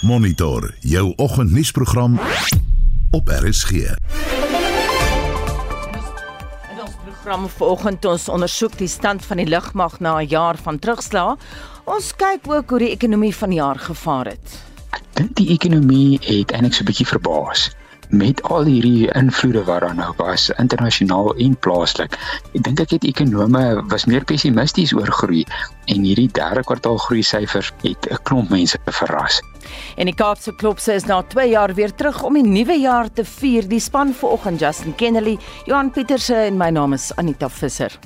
Monitor jou oggendnuusprogram op RSG. In ons program vanoggend ons ondersoek die stand van die lugmag na 'n jaar van terugslag. Ons kyk ook hoe die ekonomie van die jaar gevaar het. Ek dink die ekonomie het eintlik so 'n bietjie verbaas met al hierdie invloede wat daar nou was internasionaal en plaaslik. Ek dink ek het ekonome was meer pessimisties oor groei en hierdie derde kwartaal groei syfers het 'n klomp mense verras. En die Kaapse Klopse is na 2 jaar weer terug om die nuwe jaar te vier. Die span vanoggend Justin Kennedy, Johan Pieterse en my naam is Anita Visser.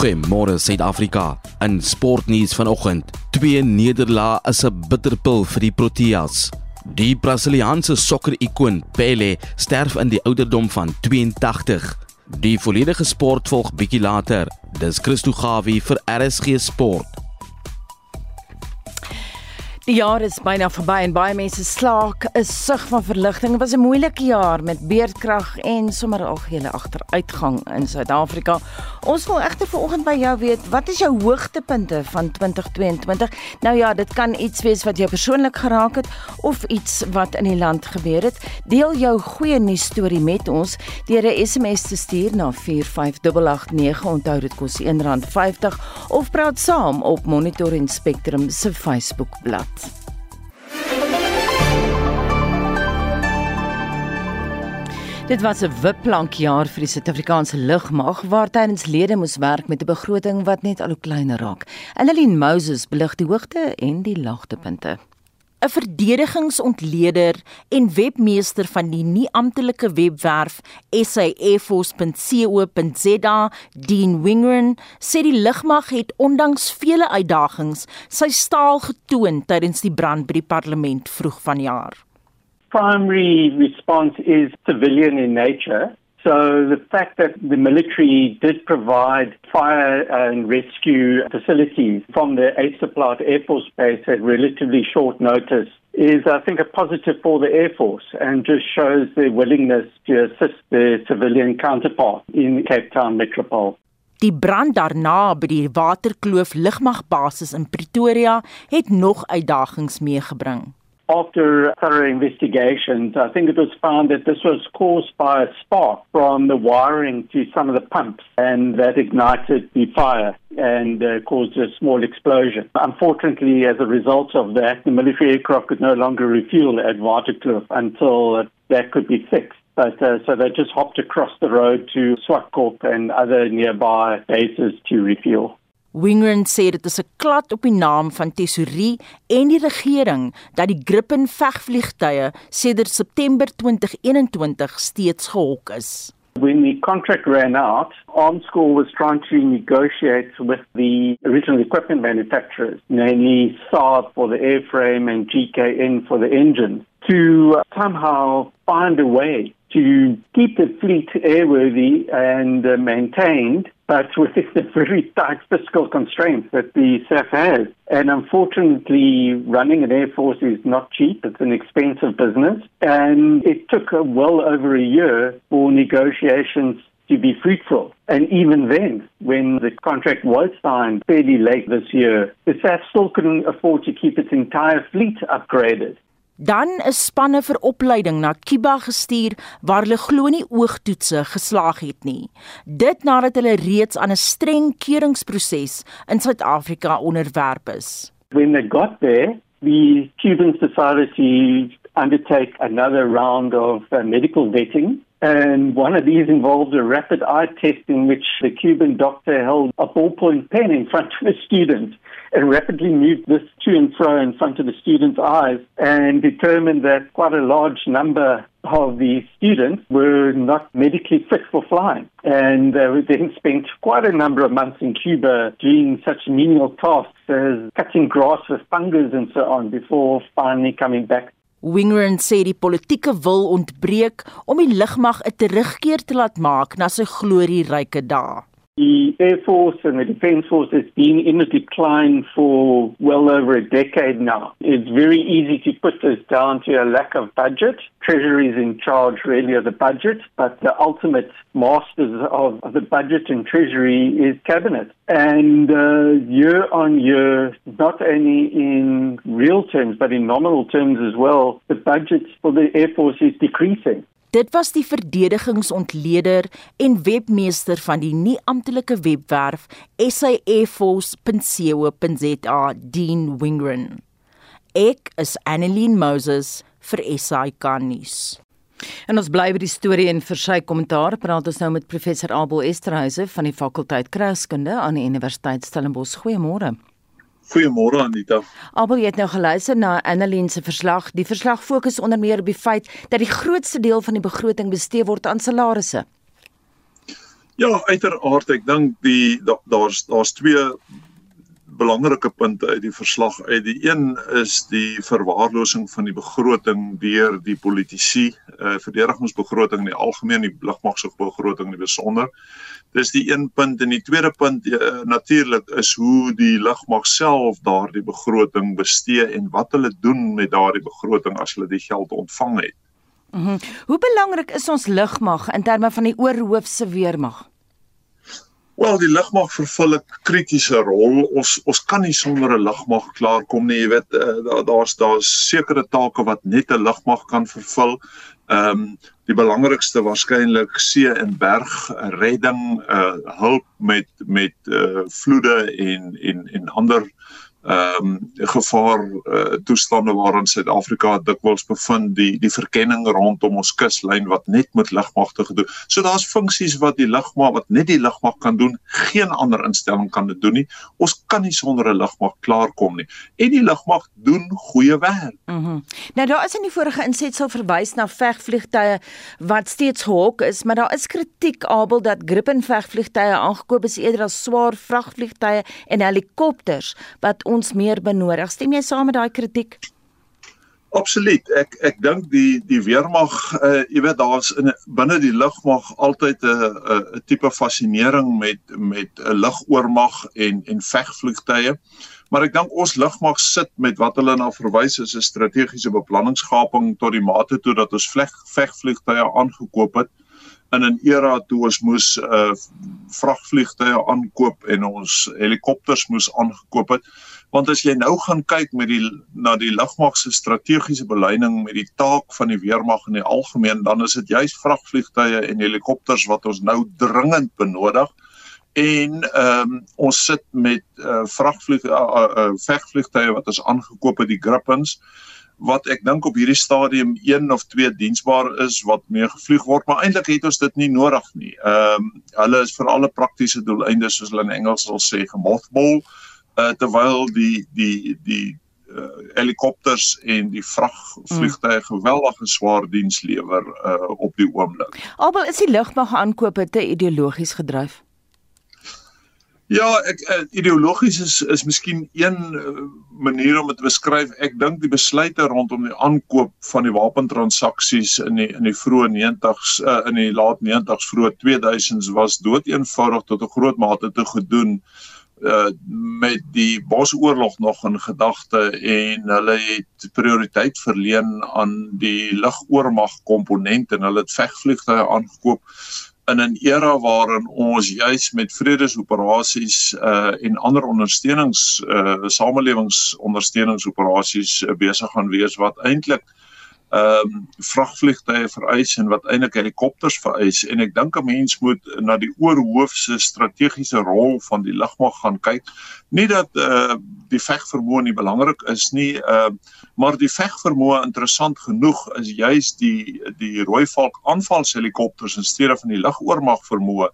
Goeiemôre Suid-Afrika. In sportnuus vanoggend, twee nederlae is 'n bitterpil vir die Proteas. Die Brasiliaanse sokker-ikoon Pelé sterf in die ouderdom van 82. Die volledige sport volg bietjie later. Dis Christo Gawie vir RSG Sport. Die jaar is byna verby en baie mense slaak 'n sug van verligting. Dit was 'n moeilike jaar met beerdkrag en sommer algehele agteruitgang in Suid-Afrika. Ons wil egter vanoggend by jou weet, wat is jou hoogtepunte van 2022? Nou ja, dit kan iets wees wat jou persoonlik geraak het of iets wat in die land gebeur het. Deel jou goeie nuus storie met ons deur 'n SMS te stuur na 45889. Onthou dit kos R1.50 of praat saam op Monitor en Spectrum se Facebookblad. Dit was 'n wipplankjaar vir die Suid-Afrikaanse lugmag waar tydens lede moes werk met 'n begroting wat net al hoe kleiner raak. Annelien Moses belig die hoogte en die laagtepunte. 'n verdedigingsontleder en webmeester van die nie-amptelike webwerf saforce.co.za, Dean Wingren, sê die lugmag het ondanks vele uitdagings sy staal getoon tydens die brand by die parlement vroeg vanjaar. primary response is civilian in nature. So the fact that the military did provide fire and rescue facilities from the Acerplat Air Force Base at relatively short notice is, I think, a positive for the Air Force and just shows their willingness to assist their civilian counterpart in Cape Town Metropole. Die brand daarna by die Waterkloof lugmagbasis in Pretoria het nog uitdagings meegebring. After thorough investigations, I think it was found that this was caused by a spark from the wiring to some of the pumps, and that ignited the fire and uh, caused a small explosion. Unfortunately, as a result of that, the military aircraft could no longer refuel at Waterkloof until uh, that could be fixed. But uh, so they just hopped across the road to Swartkorp and other nearby bases to refuel. Wingren sê dit is 'n klad op die naam van Tesorie en die regering dat die Gripen vegvliegtuie sedert September 2021 steeds gehok is. When the contract ran out, Armscore was trying to negotiate with the original equipment manufacturers, namely Saab for the airframe and GKN for the engine, to somehow find a way to keep the fleet airworthy and uh, maintained, but within the very tight fiscal constraints that the SAF has. And unfortunately, running an air force is not cheap. It's an expensive business. And it took well over a year for negotiations to be fruitful. And even then, when the contract was signed fairly late this year, the SAF still couldn't afford to keep its entire fleet upgraded. Dan is spanne vir opleiding na Kiba gestuur waar hulle glo nie oogtoetse geslaag het nie. Dit nadat hulle reeds aan 'n streng keuringsproses in Suid-Afrika onderwerp is. When they got there, the Cubans decided to undertake another round of uh, medical vetting. And one of these involved a rapid eye test in which the Cuban doctor held a ballpoint pen in front of a student and rapidly moved this to and fro in front of the student's eyes and determined that quite a large number of the students were not medically fit for flying. And uh, then spent quite a number of months in Cuba doing such menial tasks as cutting grass with fungus and so on before finally coming back Wingren sê die politieke wil ontbreek om die lugmag 'n terugkeer te laat maak na sy glorieryke dae. The Air Force and the Defence Force has been in a decline for well over a decade now. It's very easy to put this down to a lack of budget. Treasury is in charge really of the budget, but the ultimate masters of, the budget and Treasury is Cabinet. And uh, year on year, not only in real terms, but in nominal terms as well, the budget for the Air Force is decreasing. Dit was die verdedigingsontleder en webmeester van die nie-amptelike webwerf saforce.co.za, Dean Wingren. Ek is Annelien Moses vir SAK nuus. En ons bly by die storie en vir sy kommentaar praat ons nou met professor Abel Esterhuise van die fakulteit Kragskunde aan die Universiteit Stellenbosch. Goeiemôre. Goeiemôre Anita. Abel, jy het nou geluister na Annelien se verslag. Die verslag fokus onder meer op die feit dat die grootste deel van die begroting bestee word aan salarisse. Ja, uiteraard. Ek dink die daar's daar's twee belangrike punte uit die verslag uit. Die een is die verwaarlosing van die begroting deur die politici, eh uh, verdedigingsbegroting in die algemeen, die lugmagbegroting in die besonder. Dis die een punt en die tweede punt uh, natuurlik is hoe die lugmag self daardie begroting bestee en wat hulle doen met daardie begroting as hulle die geld ontvang het. Mm hoe belangrik is ons lugmag in terme van die oorhoofse weermag? Wel die lugmag vervul 'n kritiese rol. Ons ons kan nie sonder 'n lugmag klaarkom nie. Jy weet uh, daar's daar's sekere take wat net 'n lugmag kan vervul. Ehm um, die belangrikste waarskynlik see en berg redding, uh hulp met met uh vloede en en en ander ehm um, gevaar uh, toestande waarin Suid-Afrika dikwels bevind die die verkenning rondom ons kuslyn wat net met lugmagte gedoen. So daar's funksies wat die lugmag wat net die lugmag kan doen, geen ander instelling kan dit doen nie. Ons kan nie sonder 'n lugmag klaarkom nie. En die lugmag doen goeie werk. Mhm. Mm nou daar is in die vorige insetsel verwys na vegvliegtye wat steeds gehok is, maar daar is kritiek Abel dat Gripen vegvliegtye aangekoop is eerder as swaar vragvliegtye en helikopters wat ons meer benodig. Stem jy saam met daai kritiek? Absoluut. Ek ek dink die die weermag, uh, jy weet daar's in binne die lugmag altyd 'n 'n tipe fascinering met met 'n lugoormag en en vegvliegtye. Maar ek dink ons lugmag sit met wat hulle na verwys is 'n strategiese beplanningsgaping tot die mate toe dat ons vleg vegvliegtye aangekoop het in 'n era toe ons moes uh vragvliegtye aankoop en ons helikopters moes aangekoop het. Want as jy nou gaan kyk met die na die lugmag se strategiese beleiding met die taak van die weermag in die algemeen dan is dit juis vragvliegtuie en helikopters wat ons nou dringend benodig. En ehm um, ons sit met uh, vragvlieg uh, uh, vegvliegtuie wat ons aangekoop het die Grippens wat ek dink op hierdie stadium een of twee diensbaar is wat mee gevlieg word maar eintlik het ons dit nie nodig nie. Ehm um, hulle is vir alle praktiese doeleindes soos hulle in Engels sal sê gemothball uh, terwyl die die die uh, helikopters en die vragvliegtuie mm. geweldige swaar diens lewer uh, op die oomblik. Abel is die lugmag aankope te ideologies gedryf. Ja, ek uh, ideologies is is miskien een uh, manier om dit te beskryf. Ek dink die besluite rondom die aankoop van die wapentransaksies in die in die vroeë 90s uh, in die laat 90s vroeë 2000s was doeteenvoudig tot 'n groot mate te gedoen uh met die Bosoorlog nog in gedagte en hulle het prioriteit verleen aan die lugoormag komponent en hulle het vegvliegtuie aangekoop in 'n era waarin ons juis met vredesoperasies uh en ander ondersteunings uh samelewingsondersteuningsoperasies uh, besig gaan wees wat eintlik ehm um, vragvliegtuie vereis en wat eintlik helikopters vereis en ek dink 'n mens moet na die oorhoofse strategiese rol van die lugmag gaan kyk. Nie dat eh uh, die vegvermoë nie belangrik is nie, ehm uh, maar die vegvermoë interessant genoeg is juis die die Rooivalk aanvalshelikopters in steede van die lugoormag vermoë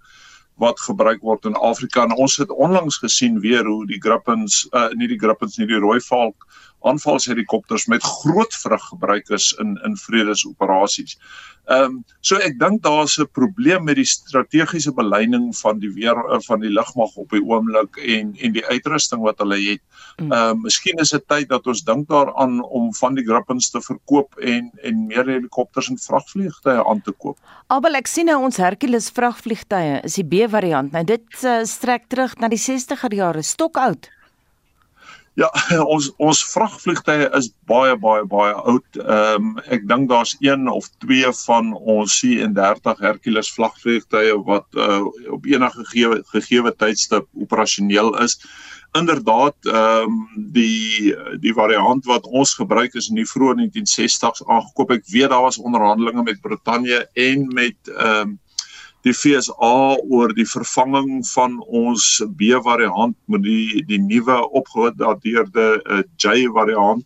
wat gebruik word in Afrika en ons het onlangs gesien weer hoe die Grippens uh nie die Grippens nie die Rooivalk aanvalshelikopters met groot vrug gebruik is in in vredesoperasies. Ehm um, so ek dink daar's 'n probleem met die strategiese beleiding van die weer eh, van die lugmag op die oomblik en en die uitrusting wat hulle het. Hmm. Ehm um, miskien is dit tyd dat ons dink daaraan om van die Grippens te verkoop en en meer helikopters en vragvliegtuie aan te koop. Albel ek sien nou ons Hercules vragvliegtuie is die B-variant. Nou dit uh, strek terug na die 60er jare, stokoud. Ja, ons ons vragvliegtuie is baie baie baie oud. Ehm um, ek dink daar's een of twee van ons C30 Hercules vragvliegtuie wat uh, op enige gegee gegee tydstip operasioneel is. Inderdaad, ehm um, die die variant wat ons gebruik is in die vroeë 1960s aangekoop. Ek weet daar was onderhandelinge met Brittanje en met ehm um, die FSA oor die vervanging van ons B variant met die die nuwe opgedateerde uh, J variant.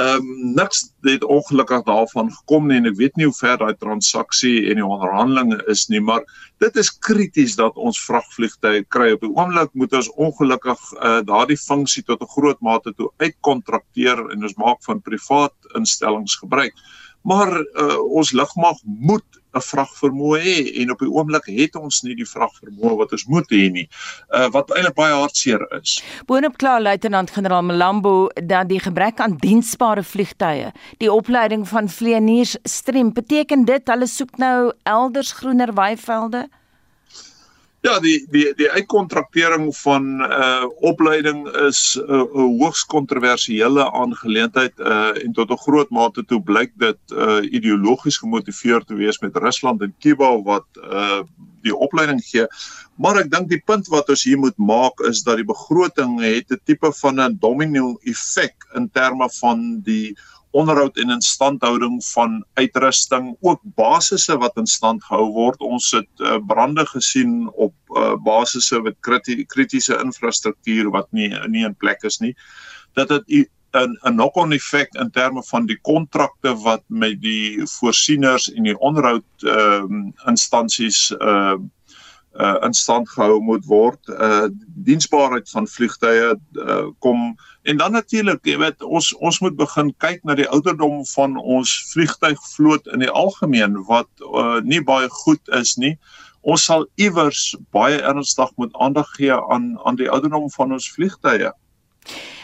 Ehm um, niks het ongelukkig daarvan gekom nie en ek weet nie hoe ver daai transaksie en die onderhandelinge is nie, maar dit is krities dat ons vragvliegtuie kry op die oomblik moet ons ongelukkig uh, daardie funksie tot 'n groot mate toe uitkontrakteer en ons maak van privaat instellings gebruik. Maar uh, ons lugmag moet 'n vragvermoë hê en op die oomblik het ons nie die vragvermoë wat ons moet hê nie. Uh wat eintlik baie hartseer is. Boonop klaar luitenant-generaal Malambo dat die gebrek aan diensbare vliegtye, die opleiding van vlieëniers strem, beteken dit hulle soek nou elders groener weivelde? Ja, die die die uitkontraktering van uh opleiding is uh, 'n hoogs kontroversiële aangeleentheid uh en tot 'n groot mate toe blyk dit uh ideologies gemotiveerd te wees met Rusland en Kuba wat uh die opleiding gee. Maar ek dink die punt wat ons hier moet maak is dat die begroting het 'n tipe van 'n domino effek in terme van die onderhoud en instandhouding van uitrusting, ook basisse wat in stand gehou word. Ons het uh, brande gesien op uh, basisse met kritiese infrastruktuur wat nie nie in plek is nie. Dat dit 'n 'n knock-on effek in terme van die kontrakte wat met die voorsieners en die onderhoud ehm uh, instansies ehm uh, uh in stand gehou moet word. Uh diensbaarheid van vliegtye uh kom en dan natuurlik, jy weet, ons ons moet begin kyk na die ouderdom van ons vliegtuigvloot in die algemeen wat uh nie baie goed is nie. Ons sal iewers baie ernstig moet aandag gee aan aan die ouderdom van ons vliegtye.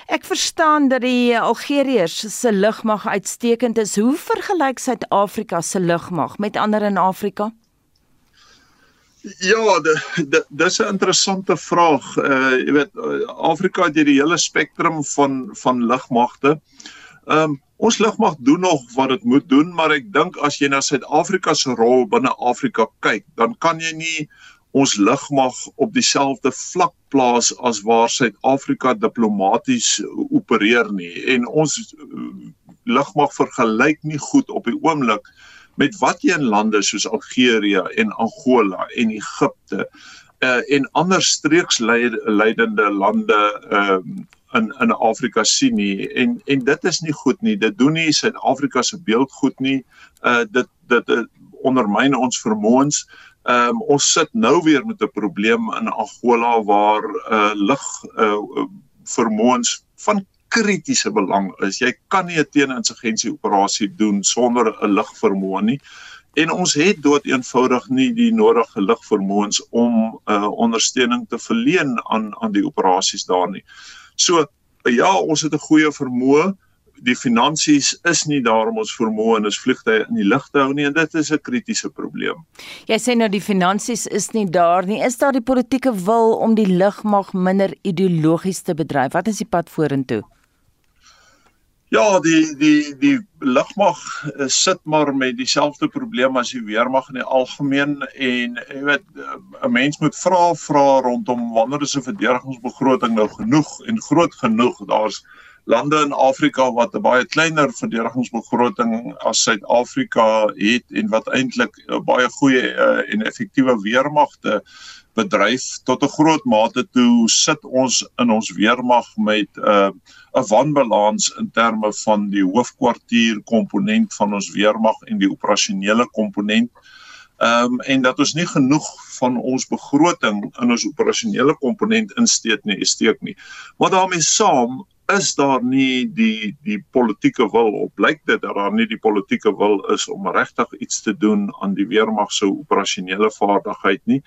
Ek verstaan dat die Algeriërs se lugmag uitstekend is. Hoe vergelyk Suid-Afrika se lugmag met ander in Afrika? Ja, dis 'n interessante vraag. Uh jy weet Afrika het hierdie hele spektrum van van lugmagte. Um ons lugmag doen nog wat dit moet doen, maar ek dink as jy na Suid-Afrika se rol binne Afrika kyk, dan kan jy nie ons lugmag op dieselfde vlak plaas as waar Suid-Afrika diplomaties opereer nie. En ons uh, lugmag vergelyk nie goed op die oomblik met wat jy in lande soos Algerië en Angola en Egipte uh, en ander streeksleidende lande uh, in in Afrika sien nie. En en dit is nie goed nie. Dit doen nie Suid-Afrika se beeld goed nie. Uh, dit dit ondermyn ons vermoëns. Um, ons sit nou weer met 'n probleem in Angola waar uh, lig uh, vermoëns van kritiese belang is. Jy kan nie 'n teeninsurgensie operasie doen sonder 'n lugvermoë nie. En ons het dood eenvoudig nie die nodige lugvermoëns om uh, ondersteuning te verleen aan aan die operasies daar nie. So ja, ons het 'n goeie vermoë. Die finansies is nie daar om ons vermoë en ons vliegtye in die lug te hou nie en dit is 'n kritiese probleem. Jy sê nou die finansies is nie daar nie. Is daar die politieke wil om die lugmag minder ideologies te bedryf? Wat is die pad vorentoe? Ja, die die die lugmag uh, sit maar met dieselfde probleem as die weermag in die algemeen en jy weet uh, 'n mens moet vra vra rondom wanneer is 'n verdedigingsbegroting nou genoeg en groot genoeg. Daar's lande in Afrika wat 'n baie kleiner verdedigingsbegroting as Suid-Afrika het en wat eintlik uh, baie goeie uh, en effektiewe weermagte bedryf tot 'n groot mate toe sit ons in ons weermag met 'n uh, 'n wanbalans in terme van die hoofkwartier komponent van ons weermag en die operasionele komponent. Ehm um, en dat ons nie genoeg van ons begroting in ons operasionele komponent insteek nie, steek nie. Maar daarmee saam is daar nie die die politieke wil of blyk dit dat daar nie die politieke wil is om regtig iets te doen aan die weermag se operasionele vaardigheid nie.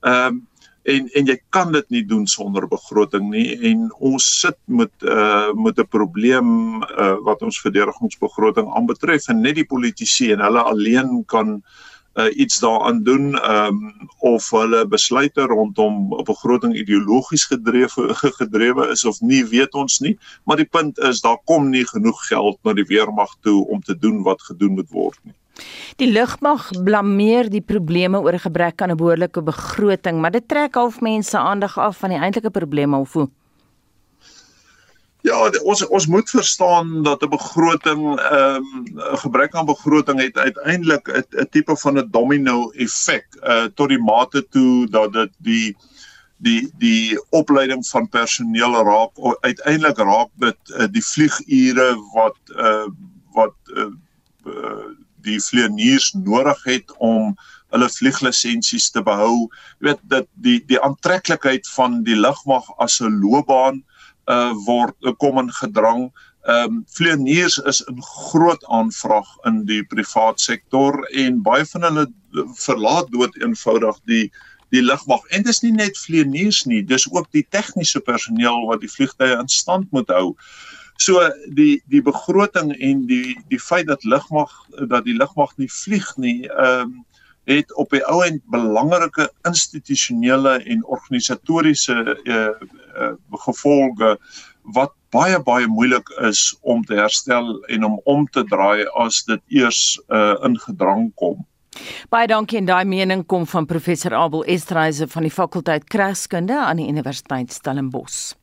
Ehm um, en en jy kan dit nie doen sonder begroting nie en ons sit met uh met 'n probleem uh wat ons verdedigingsbegroting aanbetref en net die politici en hulle alleen kan uh iets daaraan doen um of hulle besluite rondom begroting ideologies gedrewe gedrewe is of nie weet ons nie maar die punt is daar kom nie genoeg geld na die weermag toe om te doen wat gedoen moet word nie Die lugmag blameer die probleme oor 'n gebrek aan 'n behoorlike begroting, maar dit trek half mense aandag af van die eintlike probleme of hoe? Ja, ons ons moet verstaan dat 'n begroting ehm um, 'n gebrek aan begroting het uiteindelik 'n tipe van 'n domino effek uh tot die mate toe dat dit die die die opleiding van personeel raak uiteindelik raak dit uh, die vliegure wat uh wat uh, die vlieëniers nodig het om hulle vlieglisensies te behou. Jy weet dat die die aantreklikheid van die lugmag as 'n loopbaan uh word kom in gedrang. Ehm um, vlieëniers is 'n groot aanvraag in die privaat sektor en baie van hulle verlaat dood eenvoudig die die lugmag. En dis nie net vlieëniers nie, dis ook die tegniese personeel wat die vliegtye in stand moet hou. So die die begroting en die die feit dat lugmag dat die lugmag nie vlieg nie, ehm um, het op die ou end belangrike institusionele en organisatoriese uh, uh, gevolge wat baie baie moeilik is om te herstel en om om te draai as dit eers uh, ingedrang kom. Baie dankie en daai mening kom van professor Abel Estreise van die fakulteit Kragskunde aan die Universiteit Stellenbosch.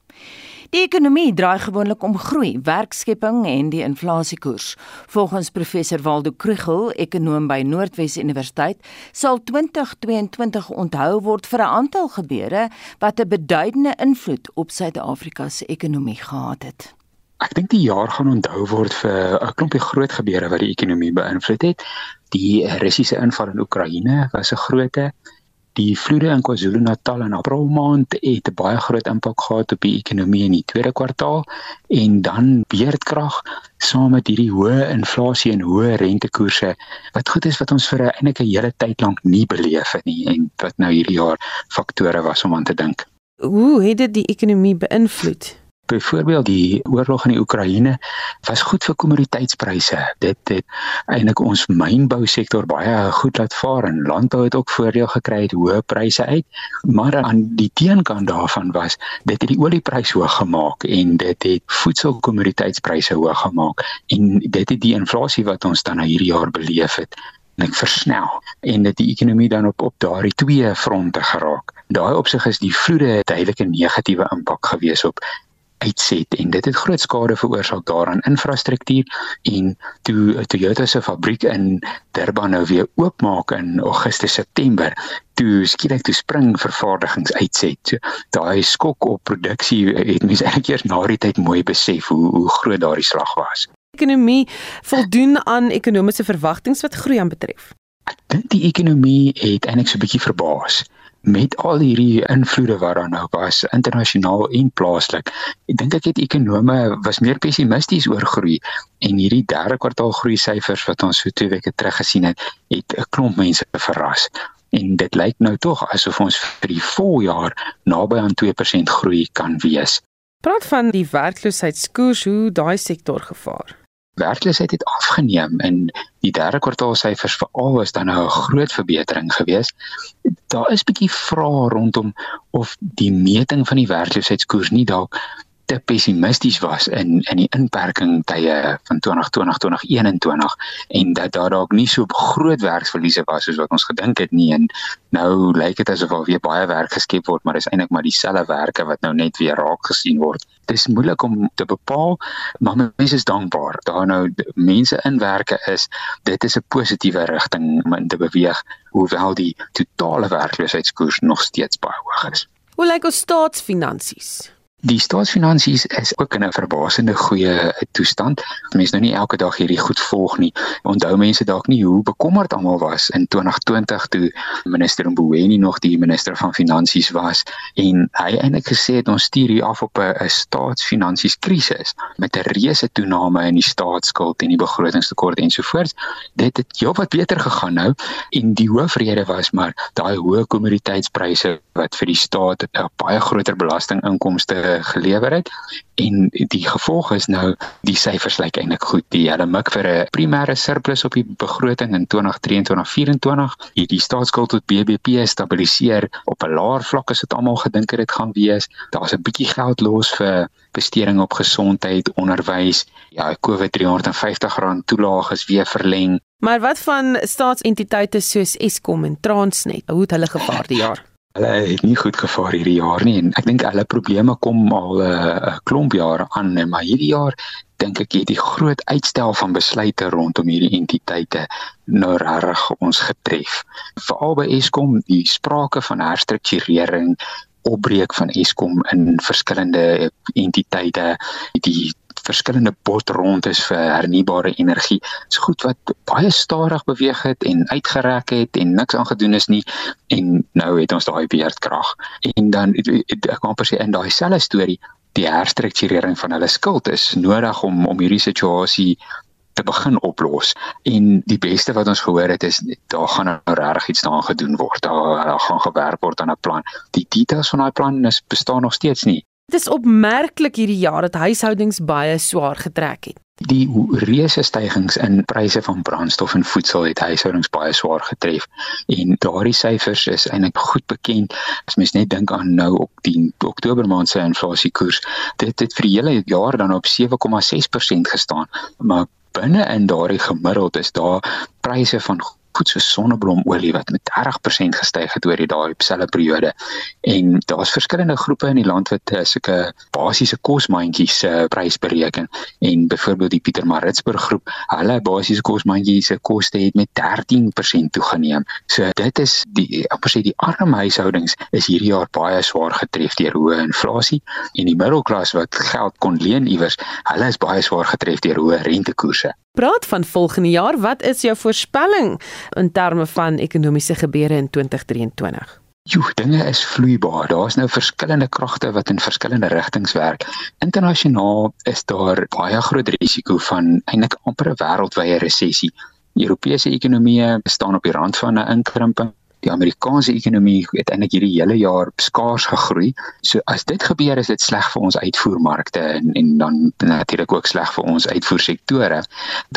Die ekonomie draai gewoonlik om groei, werkskepping en die inflasiekoers. Volgens professor Waldo Krugel, ekonoom by Noordwes Universiteit, sal 2022 onthou word vir 'n aantal gebeure wat 'n beduidende invloed op Suid-Afrika se ekonomie gehad het. Ek dink die jaar gaan onthou word vir 'n klompie groot gebeure wat die ekonomie beïnvloed het. Die Russiese inval in Oekraïne was 'n grootte die vloede in KwaZulu-Natal in April maand het baie groot impak gehad op die ekonomie in die tweede kwartaal en dan beerdkrag saam met hierdie hoë inflasie en hoë rentekoerse wat goed is wat ons vir 'n eintlik 'n hele tyd lank nie beleef het nie en wat nou hierdie jaar faktore was om aan te dink. Hoe het dit die ekonomie beïnvloed? Byvoorbeeld die oorlog in die Oekraïne was goed vir kommoditeitspryse. Dit het eintlik ons mynbousektor baie goed laat vaar en landbou het ook voordeel gekry het hoë pryse uit. Maar aan die teenkant daarvan was dit het die oliepryse hoog gemaak en dit het voedselkommoditeitspryse hoog gemaak en dit het die inflasie wat ons dan nou hierdie jaar beleef het net versnel en dit die ekonomie dan op op daardie twee fronte geraak. Daai opsig is die vloede 'n duidelike negatiewe impak gewees op uitset en dit het groot skade veroorsaak daaraan infrastruktuur en toe Toyota se fabriek in Durban nou weer oopmaak in Augustus September toe skielik toe spring vervaardigingsuitset. So, daai skok op produksie het mense eintlik eers na die tyd mooi besef hoe hoe groot daardie slag was. Ekonomie voldoen aan ekonomiese verwagtinge wat groei aan betref. Ek dink die ekonomie het eintlik so 'n bietjie verbaas met al hierdie invloede wat daar nou was internasionaal en plaaslik. Ek dink ek het ekonome was meer pessimisties oor groei en hierdie derde kwartaal groei syfers wat ons so twee weke terug gesien het, het 'n klomp mense verras. En dit lyk nou tog asof ons vir die voljaar naby aan 2% groei kan wees. Praat van die werkloosheidskoers hoe daai sektor gevaar werkloosheid het afgeneem en die derde kwartaal syfers veral is dan nou 'n groot verbetering gewees. Daar is bietjie vrae rondom of die meting van die werkloosheidskoers nie dalk te pessimisties was in in die inperking tye van 2020 2021 en dat daar dalk nie so groot werksverliese was soos wat ons gedink het nie en nou lyk dit asof al weer baie werk geskep word maar dis eintlik maar dieselfde werke wat nou net weer raak gesien word. Dit is moeilik om te bepaal maar mense is dankbaar daar nou mense in werke is. Dit is 'n positiewe rigting om in te beweeg hoewel die totale werkloosheidskoers nog steeds baie hoog is. Hoe lyk ons staatsfinansies? Die staatsfinansies is ook in 'n verbasende goeie toestand. Mense nou nie elke dag hierdie goed volg nie. Onthou mense dalk nie hoe bekommerd almal was in 2020 toe minister Mboweni nog die minister van finansies was en hy eintlik gesê het ons stuur hier af op 'n staatsfinansies krisis met 'n reuse toename in die staatsskuld en die begrotingstekort ensovoorts. Dit het heelwat beter gegaan nou en die hoofrede was maar daai hoë kommoditeitspryse wat vir die staat 'n baie groter belastinginkomste gelewer het en die gevolg is nou die syfers lyk eintlik goed. Die hulle mik vir 'n primêre surplus op die begroting in 2023-24. Hierdie staatsskuld tot BBP stabiliseer op 'n laer vlak as dit almal gedink het dit gaan wees. Daar's 'n bietjie geld los vir besteding op gesondheid, onderwys. Ja, COVID 350 rand toelaag is weer verleng. Maar wat van staatsentiteite soos Eskom en Transnet? Hoe het hulle gevaar die jaar? Hulle het nie goed gevaar hierdie jaar nie en ek dink hulle probleme kom al 'n uh, klomp jare aan, maar hierdie jaar dink ek het die groot uitstel van besluite rondom hierdie entiteite nou regtig ons getref. Veral by Eskom, die sprake van herstrukturering opbreek van Eskom in verskillende entiteite, die verskillende potrondes vir hernubare energie. Dit's goed wat baie stadig beweeg het en uitgereik het en niks aangedoen is nie en nou het ons daai beerdkrag. En dan ek kan per se in daai selfe storie die herstrukturering van hulle skuld is nodig om om hierdie situasie te begin oplos en die beste wat ons gehoor het is daar gaan nou regtig iets daaraan gedoen word daar, daar gaan gewerk word aan 'n plan die details van daai plan is bestaan nog steeds nie Dit is opmerklik hierdie jaar dat huishoudings baie swaar getrek het. Die reuse stygings in pryse van brandstof en voedsel het huishoudings baie swaar getref en daardie syfers is eintlik goed bekend as mens net dink aan nou op die Oktober maand se inflasiekoers dit het vir die hele jaar dan op 7,6% gestaan maar binne in daardie gemiddeld is daar pryse van goed so sonneblomolie wat met 30% gestyg het oor die daai selfde periode. En daar's verskillende groepe in die land wat uh, sulke basiese kosmandjies se uh, prys bereken. En byvoorbeeld die Pietermaritzburg groep, hulle basiese kosmandjies se koste het met 13% toegeneem. So dit is die amper sê die arme huishoudings is hierdie jaar baie swaar getref deur hoë inflasie en die middelklas wat geld kon leen iewers, hulle is baie swaar getref deur hoë rentekoerse. Praat van volgende jaar, wat is jou voorspelling in terme van ekonomiese gebeure in 2023? Jo, dinge is vloeibaar. Daar's nou verskillende kragte wat in verskillende rigtings werk. Internasionaal is daar baie groot risiko van eintlik amper 'n wêreldwye resessie. Europese ekonomieë staan op die rand van 'n inkrimping die Amerikaanse ekonomie het eintlik hierdie hele jaar skaars gegroei. So as dit gebeur is dit sleg vir ons uitvoermarkte en en dan natuurlik ook sleg vir ons uitvoersektore.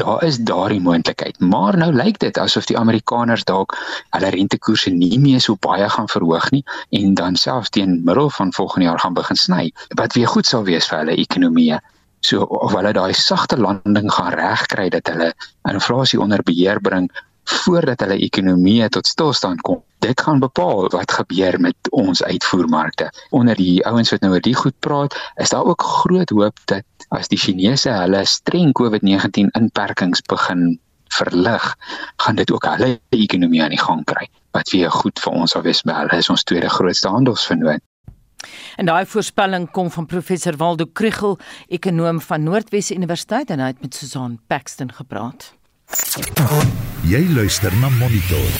Daar is daardie moontlikheid. Maar nou lyk dit asof die Amerikaners dalk hulle rentekoerse nie meer so baie gaan verhoog nie en dan selfs teen middel van volgende jaar gaan begin sny. Wat weer goed sal wees vir hulle ekonomie. So of hulle daai sagte landing gaan regkry dat hulle inflasie onder beheer bring voordat hulle ekonomie tot stilstand kom. Dit gaan bepaal wat gebeur met ons uitvoermarkte. Onder die ouens wat nou oor die goed praat, is daar ook groot hoop dat as die Chinese hulle streng COVID-19 inperkings begin verlig, gaan dit ook hulle ekonomie aan die gang kry. Wat weer goed vir ons sal wees, maar hulle is ons tweede grootste handelsvennoot. En daai voorspelling kom van professor Waldo Krugel, ekonom van Noordwes Universiteit en hy het met Susan Paxton gepraat. Jy luister na Monitor.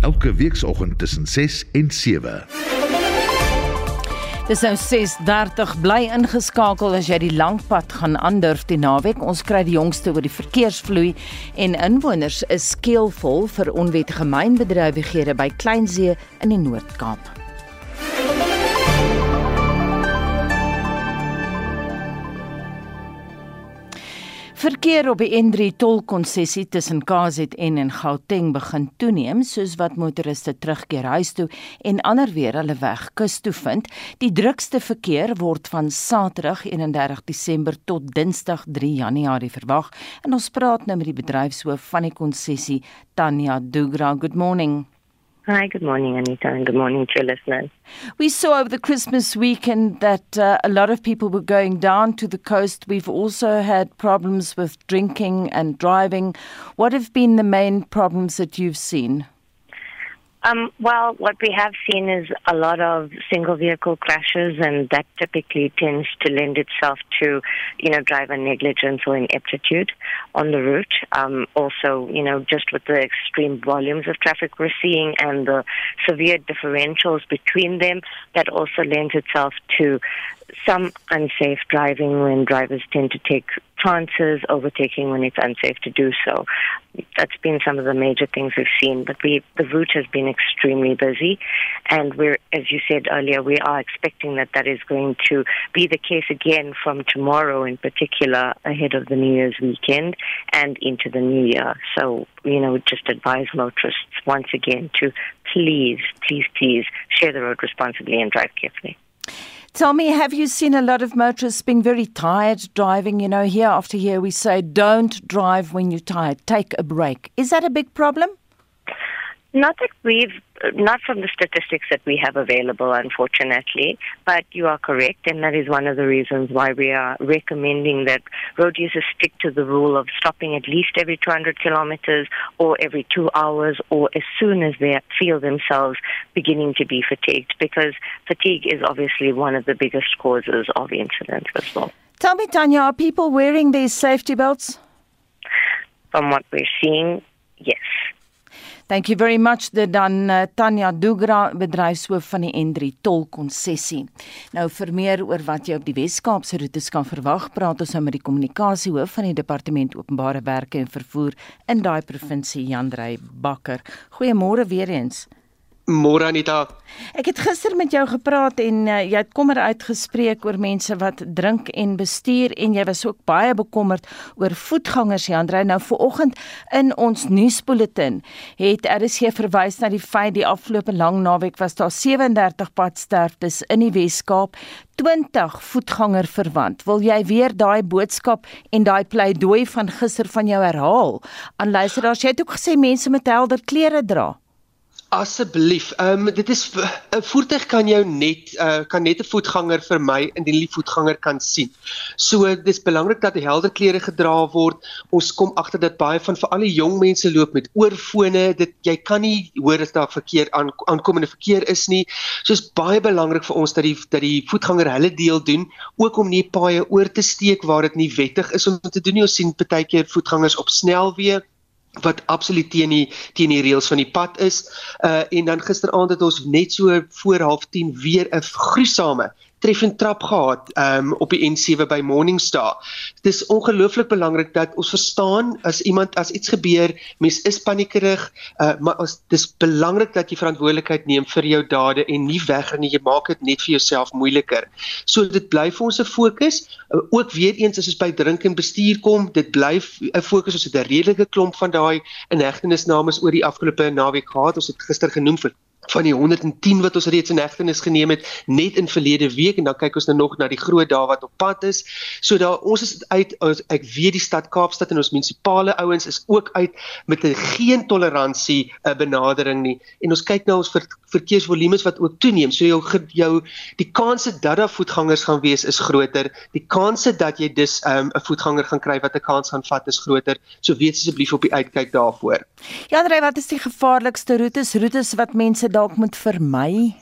Elke weekoggend tussen 6 en 7. Dis nou 6:30 bly ingeskakel as jy die lang pad gaan aandurf die naweek. Ons kry die jongste oor die verkeersvloei en inwoners is skeelvol vir onwettige mynbedrywighede by Kleinsee in die Noord-Kaap. Verkeer op die N3 tolkonsessie tussen KZN en Gauteng begin toeneem soos wat motoriste terugkeer huis toe en ander weer hulle weg kus toe vind. Die drukste verkeer word van Saterdag 31 Desember tot Dinsdag 3 Januarie verwag. En ons praat nou met die bedryfshoof van die konsessie, Tanya Dugra. Good morning. Hi, good morning, Anita, and good morning to your listeners. We saw over the Christmas weekend that uh, a lot of people were going down to the coast. We've also had problems with drinking and driving. What have been the main problems that you've seen? Um, well, what we have seen is a lot of single vehicle crashes, and that typically tends to lend itself to, you know, driver negligence or ineptitude on the route. Um, also, you know, just with the extreme volumes of traffic we're seeing and the severe differentials between them, that also lends itself to some unsafe driving when drivers tend to take chances, overtaking when it's unsafe to do so. That's been some of the major things we've seen. But we, the route has been extremely busy, and we're, as you said earlier, we are expecting that that is going to be the case again from tomorrow, in particular, ahead of the New Year's weekend and into the New Year. So, you know, just advise motorists once again to please, please, please share the road responsibly and drive carefully. Tell me, have you seen a lot of motorists being very tired driving? You know, here after here we say, don't drive when you're tired, take a break. Is that a big problem? Not that we've, not from the statistics that we have available, unfortunately, but you are correct, and that is one of the reasons why we are recommending that road users stick to the rule of stopping at least every 200 kilometers or every two hours or as soon as they feel themselves beginning to be fatigued, because fatigue is obviously one of the biggest causes of incidents as well. Tell me, Tanya, are people wearing these safety belts? From what we're seeing, yes. Thank you very much dit dan uh, Tanya Dugra bedryfshoof van die N3 tol konsessie. Nou vir meer oor wat jy op die Wes-Kaapse roetes kan verwag, praat ons nou met die kommunikasiehoof van die Departement Openbare Werke en Vervoer in daai provinsie, Jandrey Bakker. Goeiemôre weer eens. Môre Anita. Ek het gister met jou gepraat en uh, jy het kommer uitgespreek oor mense wat drink en bestuur en jy was ook baie bekommerd oor voetgangers Jandrey. Nou vooroggend in ons nuusbulletin het RSG verwys na die feit die afgelope lang naweek was daar 37 padsterftes in die Wes-Kaap. 20 voetganger verwant. Wil jy weer daai boodskap en daai pleidooi van gister van jou herhaal? Aan luisteraars, jy het ook gesê mense moet helder klere dra. Asseblief. Ehm um, dit is 'n voertuig kan jou net uh kan net 'n voetganger vermy indien die voetganger kan sien. So dis belangrik dat helder klere gedra word. Ons kom agter dat baie van veral die jong mense loop met oorfone. Dit jy kan nie hoor as daar verkeer aan aankomende verkeer is nie. So is baie belangrik vir ons dat die dat die voetganger hulle deel doen, ook om nie paaie oor te steek waar dit nie wettig is om te doen nie. Ons sien baie keer voetgangers op snelweë wat absoluut teen die teen die reëls van die pad is. Uh en dan gisteraand het ons net so voor 09:30 weer 'n gruisame treffend trap gehad um, op die N7 by Morningstar. Dit is ongelooflik belangrik dat ons verstaan as iemand as iets gebeur, mens is paniekerig, uh, maar as dis belangrik dat jy verantwoordelikheid neem vir jou dade en nie wegren nie, jy maak dit net vir jouself moeiliker. So dit bly vir ons 'n fokus. Uh, ook weer eens as ons by drink en bestuur kom, dit bly 'n fokus. Ons het 'n redelike klomp van daai inhegtenisname oor die afgelope naweek gehad. Ons het gister genoem vir van die 110 wat ons reeds in hegtenis geneem het net in verlede week en dan kyk ons nou nog na die groot dae wat op pad is. So daar ons is uit ons, ek weet die stad Kaapstad en ons munisipale ouens is ook uit met 'n geen toleransie uh, eh, benadering nie en ons kyk na ons ver, verkeersvolumes wat ook toeneem. So jou jou die kanse dat daar voetgangers gaan wees is groter. Die kanse dat jy dus ehm, 'n um, voetganger gaan kry wat 'n kans gaan vat is groter. So wees asseblief op die uitkyk daarvoor. Ja, Andre, wat is die gevaarlikste roetes? Roetes wat mense dalk moet vermy?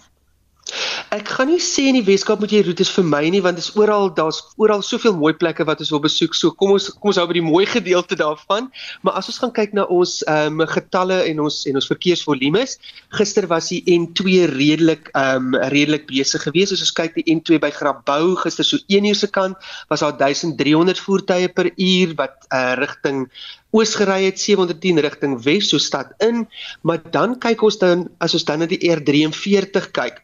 Ek gaan nie sê in die Weskaap moet jy roetes vermy nie want dit is oral daar's oral soveel mooi plekke wat ons wil besoek. So kom ons kom ons hou by die mooi gedeelte daarvan. Maar as ons gaan kyk na ons ehm um, getalle en ons en ons verkeersvolumes, gister was die N2 redelik ehm um, redelik besig geweest. As ons kyk die N2 by Grabouw gister so 1 uur se kant was daar 1300 voertuie per uur wat uh, rigting oos gery het 710 rigting wes so stad in maar dan kyk ons dan as ons dan na die R43 kyk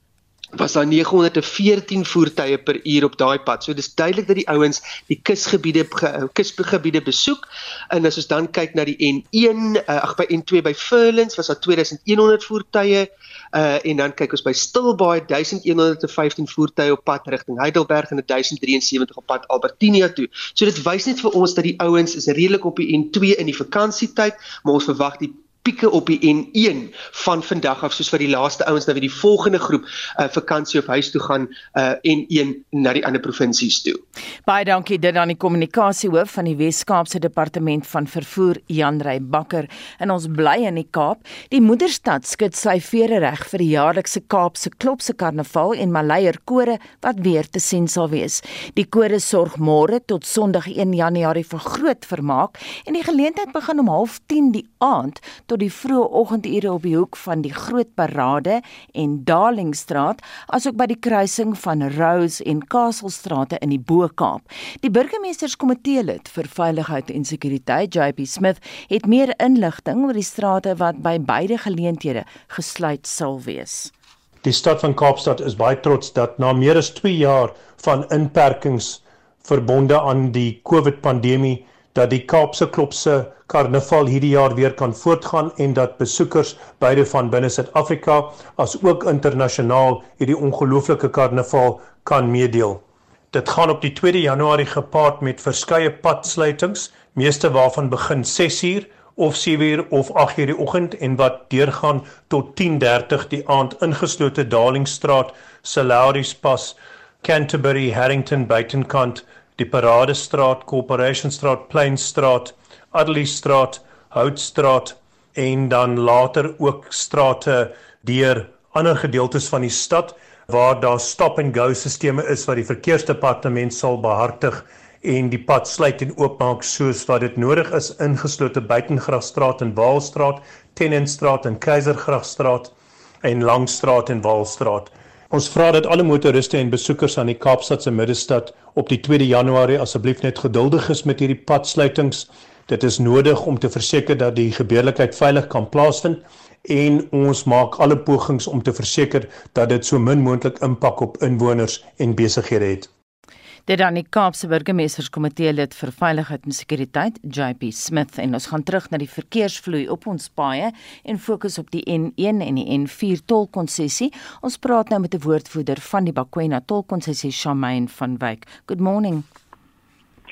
was daar 914 voertuie per uur op daai pad. So dis duidelik dat die ouens die kusgebiede kusgebiede besoek. En as ons dan kyk na die N1, uh, ag by N2 by Furlands was daar 2100 voertuie uh en dan kyk ons by Stilbaai 1115 voertuie op pad rigting Heidelberg en 1073 op pad Albertinia toe. So dit wys net vir ons dat die ouens is redelik op die N2 in die vakansietyd, maar ons verwag die pieke op die N1 van vandag af soos vir die laaste ouens nou weer die volgende groep uh, vakansie of huis toe gaan uh, N1 na die ander provinsies toe. Baie dankie dit aan die kommunikasiehoof van die Wes-Kaapse Departement van Vervoer Jan Rey Bakker en ons bly in die Kaap. Die moederstad skud sy vere reg vir die jaarlikse Kaapse Klopse Karnaval en Maleier kore wat weer te sien sal wees. Die kore sorg môre tot Sondag 1 Januarie vir groot vermaak en die geleentheid begin om 09:30 die aand tot die vroeë oggendure op die hoek van die Groot Parade en Darlingstraat, asook by die kruising van Rose en Kastlestrate in die Bo-Kaap. Die burgemeesterskomitee lid vir veiligheid en sekuriteit, JP Smith, het meer inligting oor die strate wat by beide geleenthede gesluit sal wees. Die stad van Kaapstad is baie trots dat na meer as 2 jaar van inperkings verbonde aan die COVID-pandemie dat die Kaapse Klopse Karnaval hierdie jaar weer kan voortgaan en dat besoekers beide van binne Suid-Afrika as ook internasionaal hierdie ongelooflike karnaval kan meedeel. Dit gaan op die 2 Januarie gepaard met verskeie padsluitings, meeste waarvan begin 6uur of 7uur of 8uur die oggend en wat deurgaan tot 10:30 die aand ingeslote Darlingstraat, Salaris Pas, Canterbury, Harrington, Buitenkant, die Paradestraat, Corporation Straat, Plainstraat, Adderley Straat, Houtstraat en dan later ook strate deur ander gedeeltes van die stad waar daar stop and go sisteme is wat die verkeersdepartement sal behartig en die pad sluit en oopmaak soos wat dit nodig is ingeslote Buitengragstraat en Waalstraat, Tennantstraat en Keisergragstraat en Langstraat en Waalstraat. Ons vra dat alle motoriste en besoekers aan die Kaapstad se middestad op die 2 Januarie asseblief net geduldig is met hierdie padsluitings. Dit is nodig om te verseker dat die gebeurlikheid veilig kan plaasvind en ons maak alle pogings om te verseker dat dit so min moontlik impak op inwoners en besighede het. Dit dan die Kaapse Burgemeesterskomitee lid vir veiligheid en sekuriteit, JP Smith en ons gaan terug na die verkeersvloei op ons paaie en fokus op die N1 en die N4 tolkonsessie. Ons praat nou met 'n woordvoerder van die Bakwena tolkonsessie, Shamaine van Wyk. Good morning.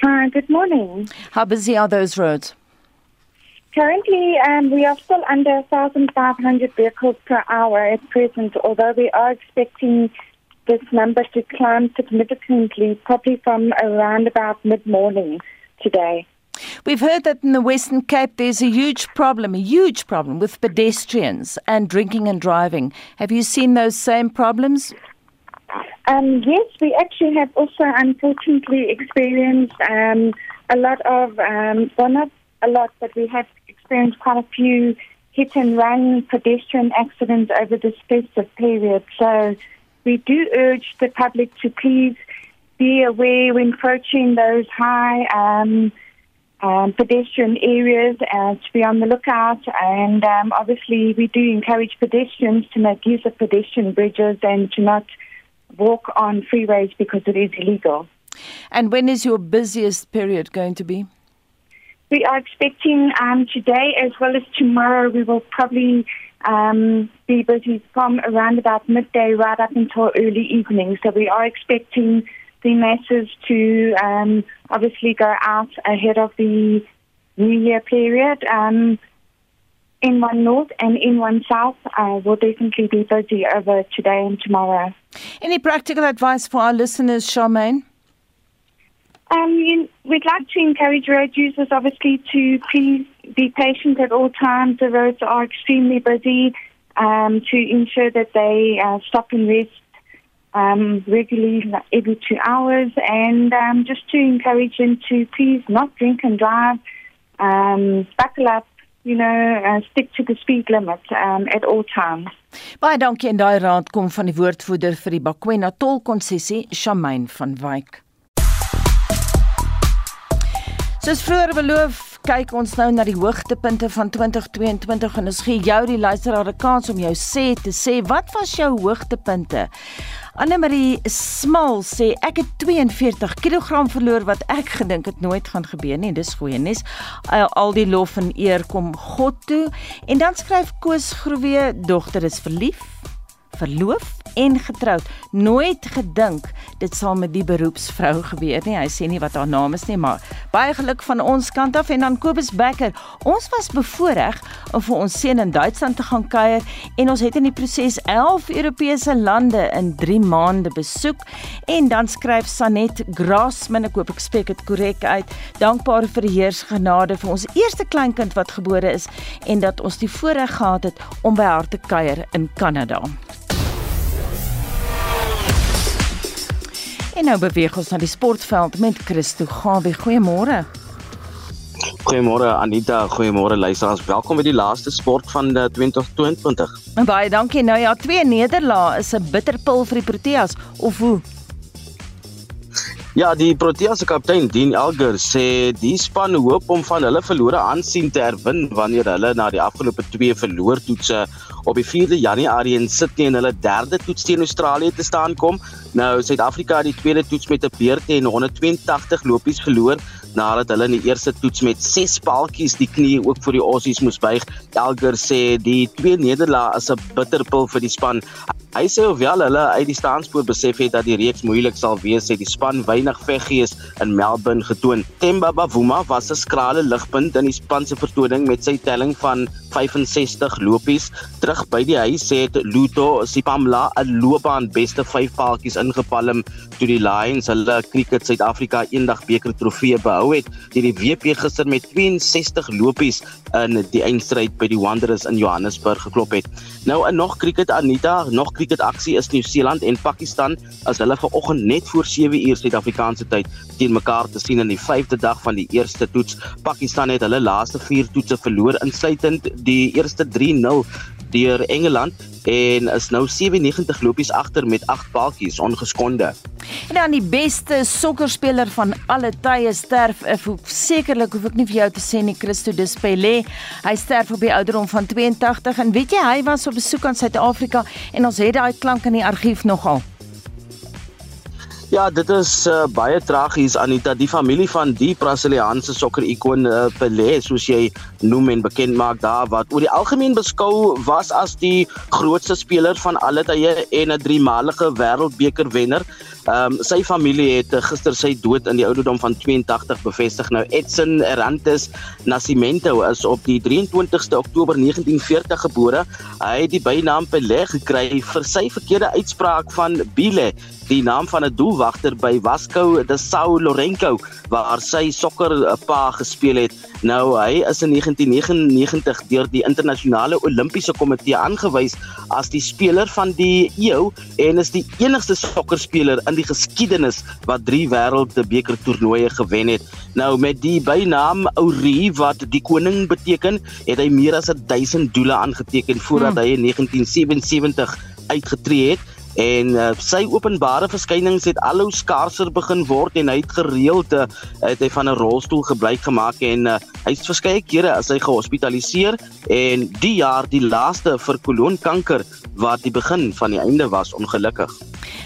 Hi, good morning. How busy are those roads? Currently, um, we are still under 1,500 vehicles per hour at present, although we are expecting this number to climb significantly, probably from around about mid morning today. We've heard that in the Western Cape there's a huge problem, a huge problem with pedestrians and drinking and driving. Have you seen those same problems? Um, yes, we actually have also unfortunately experienced um, a lot of, um, well, not a lot, but we have experienced quite a few hit and run pedestrian accidents over this festive period. So we do urge the public to please be aware when approaching those high um, um, pedestrian areas uh, to be on the lookout. And um, obviously, we do encourage pedestrians to make use of pedestrian bridges and to not walk on freeways because it is illegal. And when is your busiest period going to be? We are expecting um, today as well as tomorrow, we will probably um, be busy from around about midday right up until early evening. So we are expecting the masses to um, obviously go out ahead of the New Year period. Um, in one north and in one south uh, will definitely be busy over today and tomorrow. Any practical advice for our listeners, Charmaine? Um, we'd like to encourage road users, obviously, to please be patient at all times. The roads are extremely busy. Um, to ensure that they uh, stop and rest um, regularly, every two hours, and um, just to encourage them to please not drink and drive. Um, buckle up, you know, uh, stick to the speed limit um, at all times. Baie dankie en daai raad kom van die woordvoerder vir die Bakwena tolkonsessie, Shamaine van Wyk. Soos vroeër beloof, kyk ons nou na die hoogtepunte van 2022 en ons gee jou die luisteraar 'n kans om jou sê te sê wat was jou hoogtepunte? Anne Marie Smal sê ek het 42 kg verloor wat ek gedink het nooit gaan gebeur nie. Dis goeie nuus. Al die lof en eer kom God toe. En dan skryf Koos Groewe, dogter is verlief verloof en getroud. Nooit gedink dit sal met die beroepsvrou gebeur nie. Hy sê nie wat haar naam is nie, maar baie geluk van ons kant af en dan Kobus Becker. Ons was bevoorreg om vir ons seun in Duitsland te gaan kuier en ons het in die proses 11 Europese lande in 3 maande besoek en dan skryf Sanet Grasman, ek hoop ek spreek dit korrek uit. Dankbaar vir die Heer se genade vir ons eerste kleinkind wat gebore is en dat ons die voorreg gehad het om by haar te kuier in Kanada. En nou beweeg ons na die sportveld met Christo Gawie. Goeiemôre. Goeiemôre Anita, goeiemôre luisteraars. Welkom by die laaste sport van 2022. En baie dankie. Nou ja, twee nederlae is 'n bitterpil vir die Proteas of hoe? Ja, die Proteas se kaptein Dean Elgar sê die span hoop om van hulle verlore aansien te herwin wanneer hulle na die afgelope twee verloortoetse op die 4de Januarie in Sydney in hulle derde toets teen Australië te staan kom. Nou Suid-Afrika het die tweede toets met 'n beurte en 182 lopies verloor nadat hulle in die eerste toets met 6 paaltjies die knie ook vir die Aussies moes buig. Elgar sê die twee nederlae is 'n bitterpil vir die span. Hy sê hoewel hulle uit die staanspoor besef het dat die reeks moeilik sal wees, het die span weinig veggees in Melbourne getoon. Themba Bavuma was 'n skrale ligpunt in die span se vertoning met sy telling van 65 lopies. Terug by die huis het Luto Sipamla 'n loopbaan beste 5 paaltjies ingepalm toe die Lions hulle cricket Suid-Afrika eendag beker trofee behou het deur die WP gister met 62 lopies in die eindstryd by die Wanderers in Johannesburg geklop het. Nou in nog cricket Anita, nog cricket aksie is Nieu-Seeland en Pakistan as hulle vanoggend net voor 7 uur Suid-Afrikaanse tyd teen mekaar te sien in die 5de dag van die eerste toets. Pakistan het hulle laaste 4 toetse verloor insluitend die eerste 3-0 deur Engeland en is nou 97 lopies agter met 8 paaltjies ongeskonde. En dan die beste sokkerspeler van alle tye sterf. Ek hoef sekerlik hoef ek nie vir jou te sê nie Christo Despele. Hy sterf op die ouderdom van 82 en weet jy hy was op besoek aan Suid-Afrika en ons het daai klank in die argief nogal. Ja, dit is uh, baie tragies Anita, die familie van die Brasiliaanse sokker-ikoon uh, Pelé, soos jy noem en bekend maak daar wat oor die algemeen beskou was as die grootste speler van alle tye en 'n driemalige wêreldbeker wenner. Ehm um, sy familie het uh, gister sy dood in die ouderdom van 82 bevestig. Nou Edson Arantes Nascimento is op die 23ste Oktober 1940 gebore. Hy het die bynaam Pelé gekry vir sy verkeerde uitspraak van Bile die naam van 'n doelwagter by Vasco da Sao Lourenço waar sy sokker pa gespeel het. Nou hy is in 1999 deur die internasionale Olimpiese komitee aangewys as die speler van die eeu en is die enigste sokkerspeler in die geskiedenis wat 3 wêreldbeker toernooie gewen het. Nou met die bynaam Auri wat die koning beteken, het hy meer as 1000 doele aangeteken voordat hmm. hy in 1977 uitgetree het en uh, sy openbare verskynings het al hoe skaarser begin word en hy het gereeld uh, het hy van 'n rolstoel gebruik gemaak en uh, hy's verskeie kere as hy gehospitaliseer en die jaar die laaste vir koloonkanker wat die begin van die einde was ongelukkig.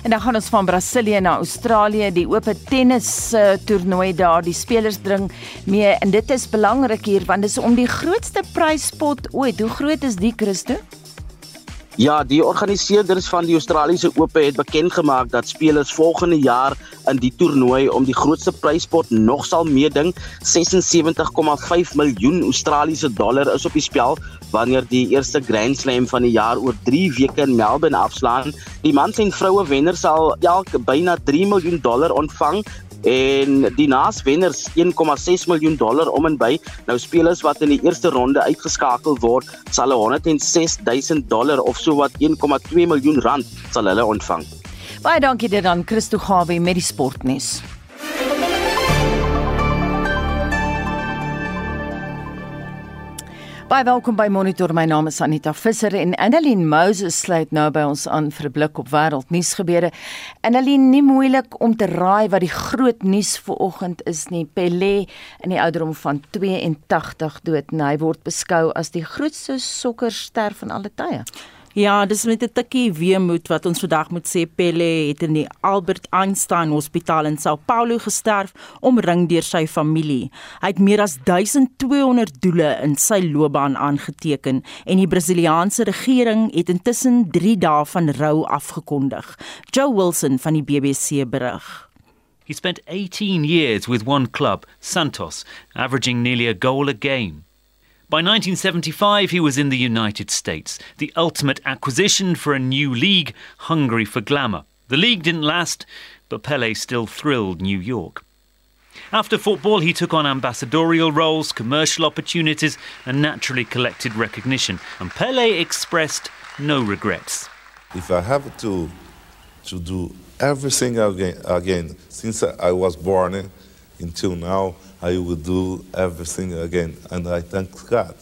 En dan gaan ons van Brasilië na Australië, die oop tennis uh, toernooi daar, die spelers dring mee en dit is belangrik hier want dit is om die grootste pryspot ooit. Hoe groot is die Christo? Ja, die organiseerders van die Australiese Ope het bekend gemaak dat spelers volgende jaar in die toernooi om die grootste pryspot nog sal meeding. 76,5 miljoen Australiese dollar is op die spel wanneer die eerste Grand Slam van die jaar oor 3 weke in Melbourne afslaan. Die mans en vroue wenners sal elk byna 3 miljoen dollar ontvang en die naaswenners 1,6 miljoen dollar om en by. Nou spelers wat in die eerste ronde uitgeskakel word, sal 106 000 dollar of so wat 1,2 miljoen rand sal hulle ontvang. Baie dankie dit aan Christo Gawie met die sportnuus. Baie welkom by Monitor. My naam is Anita Visser en Annelien Moses sluit nou by ons aan vir 'n blik op wêreldnuus gebeure. Annelien, nie moeilik om te raai wat die groot nuus vanoggend is nie. Pelé in die ouderdom van 82 dood. Nou, hy word beskou as die grootste sokkerster van alle tye. Ja, dis met 'n tikkie weemoed wat ons vandag moet sê Pelle het in die Albert Einstein Hospitaal in Sao Paulo gesterf omring deur sy familie. Hy het meer as 1200 doele in sy loopbaan aangeteken en die Brasiliaanse regering het intussen 3 dae van rou afgekondig. Joe Wilson van die BBC berig. He spent 18 years with one club, Santos, averaging nearly a goal a game. By 1975, he was in the United States, the ultimate acquisition for a new league hungry for glamour. The league didn't last, but Pele still thrilled New York. After football, he took on ambassadorial roles, commercial opportunities, and naturally collected recognition. And Pele expressed no regrets. If I have to, to do everything again, again since I was born eh, until now, I would do everything again and I thank God.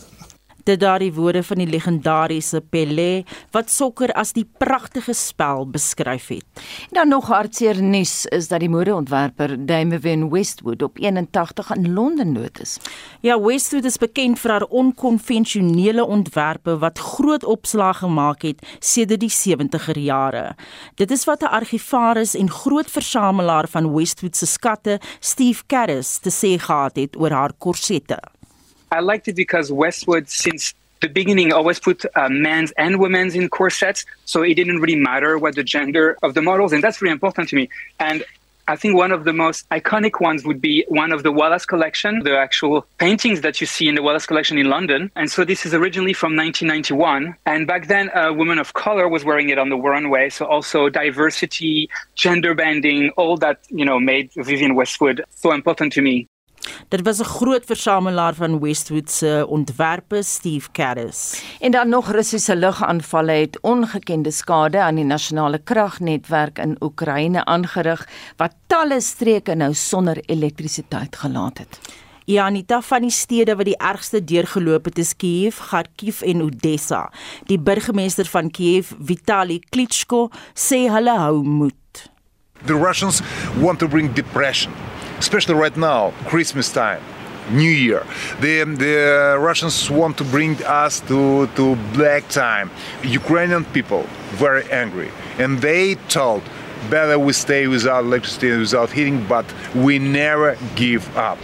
Dit daardie woorde van die legendariese Pelé wat sokker as die pragtige spel beskryf het. En dan nog hartseer nuus is dat die modeontwerper Damien Westwood op 81 in Londen dood is. Ja, Westwood is bekend vir haar onkonvensionele ontwerpe wat groot opslag gemaak het sedert die 70er jare. Dit is wat 'n argivaris en groot versamelaar van Westwood se skatte, Steve Caddis, te sê gehad het oor haar korsette. I liked it because Westwood, since the beginning, always put uh, men's and women's in corsets, so it didn't really matter what the gender of the models, and that's really important to me. And I think one of the most iconic ones would be one of the Wallace collection, the actual paintings that you see in the Wallace collection in London. And so this is originally from 1991. And back then, a woman of color was wearing it on the runway. So also diversity, gender bending, all that, you know, made Vivian Westwood so important to me. Dit was 'n groot versamelaar van Westwood se ontwerpe, Steve Caddis. En dan nog Russiese lugaanvalle het ongekende skade aan die nasionale kragnetwerk in Oekraïne aangerig wat talle streke nou sonder elektrisiteit gelaat het. Ja, Anita van die stede wat die ergste deurgeloop het is Kiev, Kharkiv en Odessa. Die burgemeester van Kiev, Vitali Klitschko, sê hulle hou moed. The Russians want to bring depression especially right now, Christmas time, New Year. The, the Russians want to bring us to, to black time. Ukrainian people very angry, and they told better we stay without electricity and without heating, but we never give up.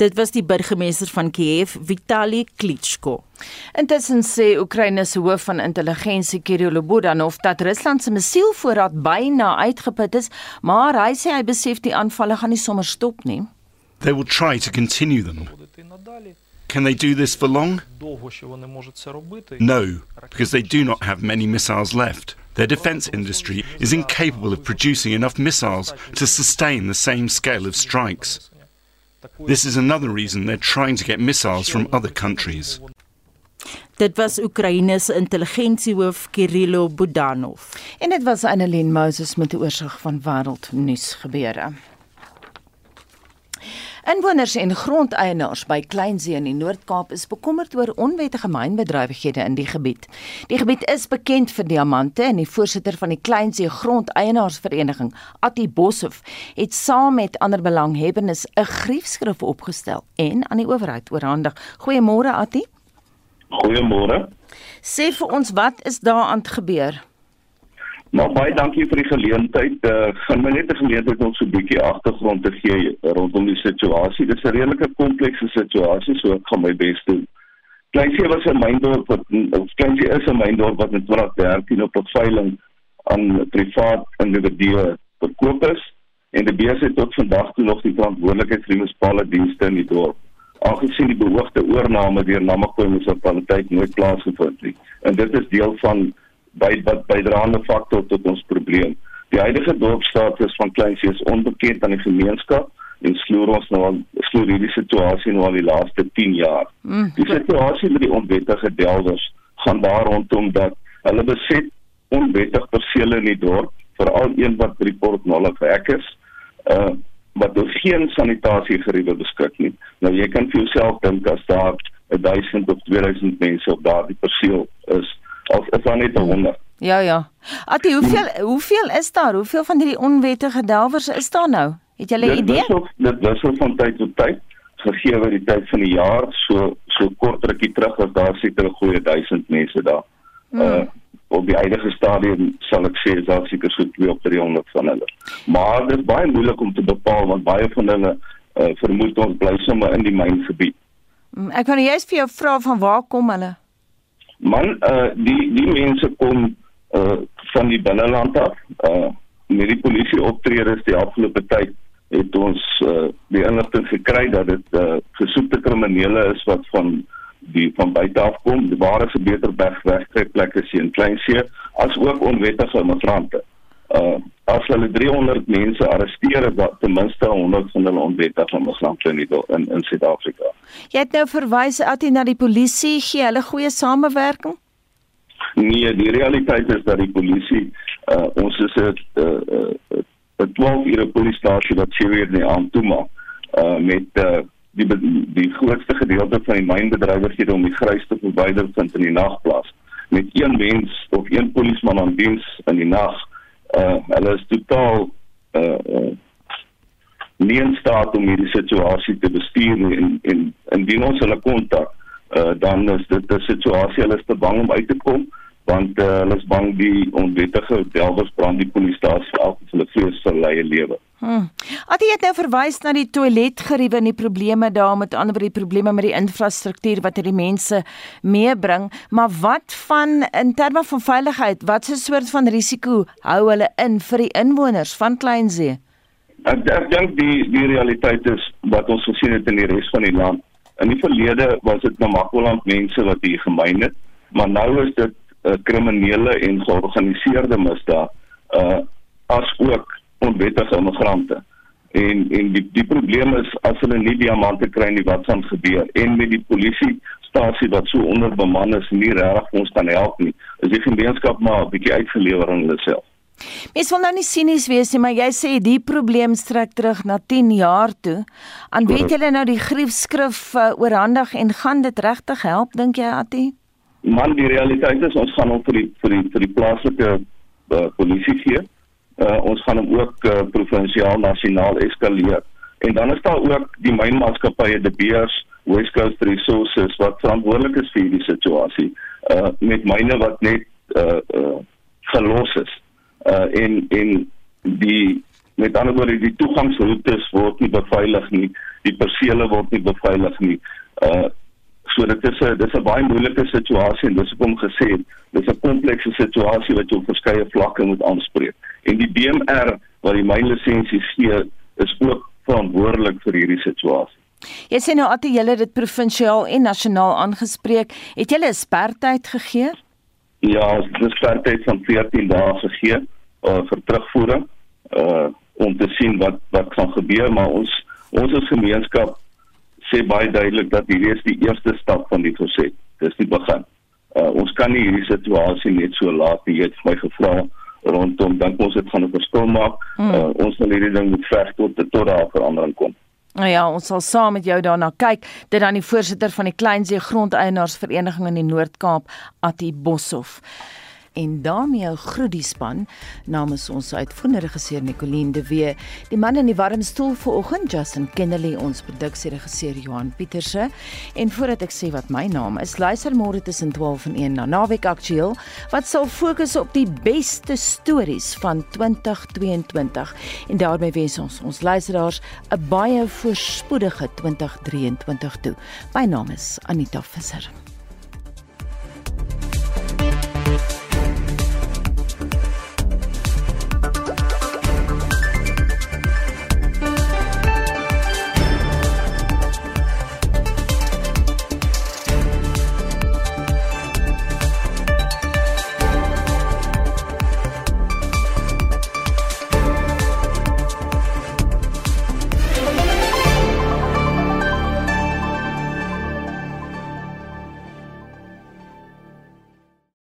Dit was die burgemeester van Kiev, Vitali Klitschko. Intussen sê Oekraïne se hoof van intelligensie Kirill Budanov dat Rusland se missielvoorraad byna uitgeput is, maar hy sê hy besef die aanvalle gaan nie sommer stop nie. They will try to continue them. Can they do this for long? No, because they do not have many missiles left. Their defense industry is incapable of producing enough missiles to sustain the same scale of strikes. This is another reason they're trying to get missiles from other countries. Dit was Oekraïne se intelligensiehoof Kirillo Budanov. En dit was Annelien Moses met 'n oorsig van wêreldnuus gebeure. Inwoners en grondeienaars by Kleinsee in die Noord-Kaap is bekommerd oor onwettige mynbedrywighede in die gebied. Die gebied is bekend vir diamante en die voorsitter van die Kleinsee Grondeienaarsvereniging, Atti Boshoff, het saam met ander belanghebbendes 'n griefskrif opgestel en aan die owerheid oorhandig. Goeiemôre Atti. Goeiemôre. Sê vir ons wat is daaraan gebeur? Maar baie dankie vir die geleentheid. Uh, gaan my net geleentheid om so 'n bietjie agtergrond te gee rondom die situasie. Dit is 'n redelike komplekse situasie, so ek gaan my bes doen. Kleinsie was 'n myndorp wat Kleinsie is 'n myndorp wat in 2013 op veiling aan privaat individue verkoop is en die besigheid tot vandag toe nog die verantwoordelikheid vir die munisipale dienste in die dorp. Aangesien die beoogde oorname deur Namakwa munisipaliteit nooit plaasgevind het. En dit is deel van by wat bydraende faktor tot ons probleem. Die huidige dorpstatus van Kleinsee is onbekend aan die gemeenskap en sloer ons nou al sloer hierdie situasie nou al die laaste 10 jaar. Mm, die situasie met die onwettige delwers gaan daar rondom dat hulle beset onwettig persele in die dorp, veral een wat by die port nolle werk is, uh wat dus geen sanitasie geriewe beskik nie. Nou jy kan vir jouself dink as daar 1000 of 2000 mense op daardie perseel is, of is daar net 100? Ja ja. Ati, hoeveel hoeveel is daar? Hoeveel van hierdie onwettige delwers is daar nou? Het jy 'n idee? Is dit wissel van tyd tot tyd gegee oor die tyd van die jaar, so so kort rukkie terug was daar seker 'n goeie 1000 mense daar. Hmm. Uh op die huidige stadium sal ek sê is daar seker so 2 op 300 van hulle. Maar dit is baie moeilik om te bepaal want baie van hulle uh, vermoed ons bly sommer in die myngebied. Mm, ek kan jy's vir jou vra van waar kom hulle? Man, uh die die mense kom uh van die binneland af. Uh met die polisie optredes die afgelope tyd het ons uh, die inligting gekry dat dit uh, gesoekte kriminele is wat van die van buite af kom. Die ware se beter weg wegtrekplek is in Kleinsee as ook onwettige immigrante. Uh as hulle 300 mense arresteer, daar ten minste 100 van hulle onwettige immigrante in in, in Suid-Afrika. Jy het nou verwys jy na die polisie gee hulle goeie samewerking? Nee, die realiteit is dat die polisie uh ons is 'n uh, uh, 'n 12 ure polisiestasie wat sewe uur die aand toe maak uh met uh die die grootste gedeelte van die mynbedrywighede om die grys te verwyder vind in die nag plaas met een mens of een polisman aan diens in die nag uh hulle is totaal uh, nie in staat om hierdie situasie te bestuur nie en en indien ons hulle kontak uh dan is dit 'n situasie hulle is te bang om uit te kom want uh, hulle is bang die onwettige delwers brand die polisiestasie af hulle vrees vir hulle lewe. Hmm. Adi het nou verwys na die toiletgeriewe en die probleme daar met ander by die probleme met die infrastruktuur wat hierdie mense meebring, maar wat van in terme van veiligheid, wat 'n soort van risiko hou hulle in vir die inwoners van Kleinsee? Ek ek dink die die realiteit is wat ons gesien het in die res van die land. In die verlede was dit Namakwaland mense wat hier gemyn het, maar nou is dit uh, kriminele en georganiseerde misdaad uh as ook onwettige immigrante. En en die die probleem is as hulle nie diamante kry nie wat gaan gebeur en met die polisie stasie wat so onderbeman is nie regtig ons kan help nie. Is die gemeenskap maar 'n bietjie uitgelewer aan hulle self. Mens wil nou nie sinies wees nie, maar jy sê die probleem strek terug na 10 jaar toe. Aan wie julle nou die griefskrif uh, oorhandig en gaan dit regtig help dink jy Attie? man die realiteit is ons gaan hom vir die vir die vir die plaaslike uh, polisie gee. Uh, ons gaan hom ook uh, provinsiaal nasionaal eskaleer. En dan is daar ook die mynmaatskappye De Beers, West Coast Resources wat verantwoordelik is vir hierdie situasie. Uh met myne wat net uh, uh gelos is. Uh en en die met ander woorde die toegangsroetes word nie beveilig nie. Die persele word nie beveilig nie. Uh So dit is 'n dis 'n baie moeilike situasie en dis hoekom gesê het dis 'n komplekse situasie wat jy op verskeie vlakke moet aanspreek. En die BMR wat die mynlisensie gee is ook verantwoordelik vir hierdie situasie. Jy sê nou at jy dit provinsiaal en nasionaal aangespreek, het jy 'n spertyd gegee? Ja, dis spertyd van 14 dae gegee uh, vir terugvoering uh om te sien wat wat gaan gebeur, maar ons ons as gemeenskap sê baie duidelik dat hierdie is die eerste stap van die proses. Dis die begin. Uh, ons kan nie hierdie situasie net so laat nie. Jy het my gevra rondom dink ons dit gaan 'n verskil maak. Hmm. Uh, ons sal hierdie ding moet veg tot tot daar verandering kom. Nou ja, ons sal saam met jou daarna kyk. Dit dan die voorsitter van die Kleinsee Grondeienaarsvereniging in die Noord-Kaap, Atti Boshoff. En daarmee groet die span namens ons uitvoerende regisseur Nicoline de Wee. Die man in die warm stoel vanoggend Justin Kennedy, ons produksieregisseur Johan Pieterse. En voordat ek sê wat my naam is, luister môre tussen 12 en 1 na Naweek Aktueel wat sal fokus op die beste stories van 2022. En daarmee wens ons ons luisteraars 'n baie voorspoedige 2023 toe. My naam is Anita Visser.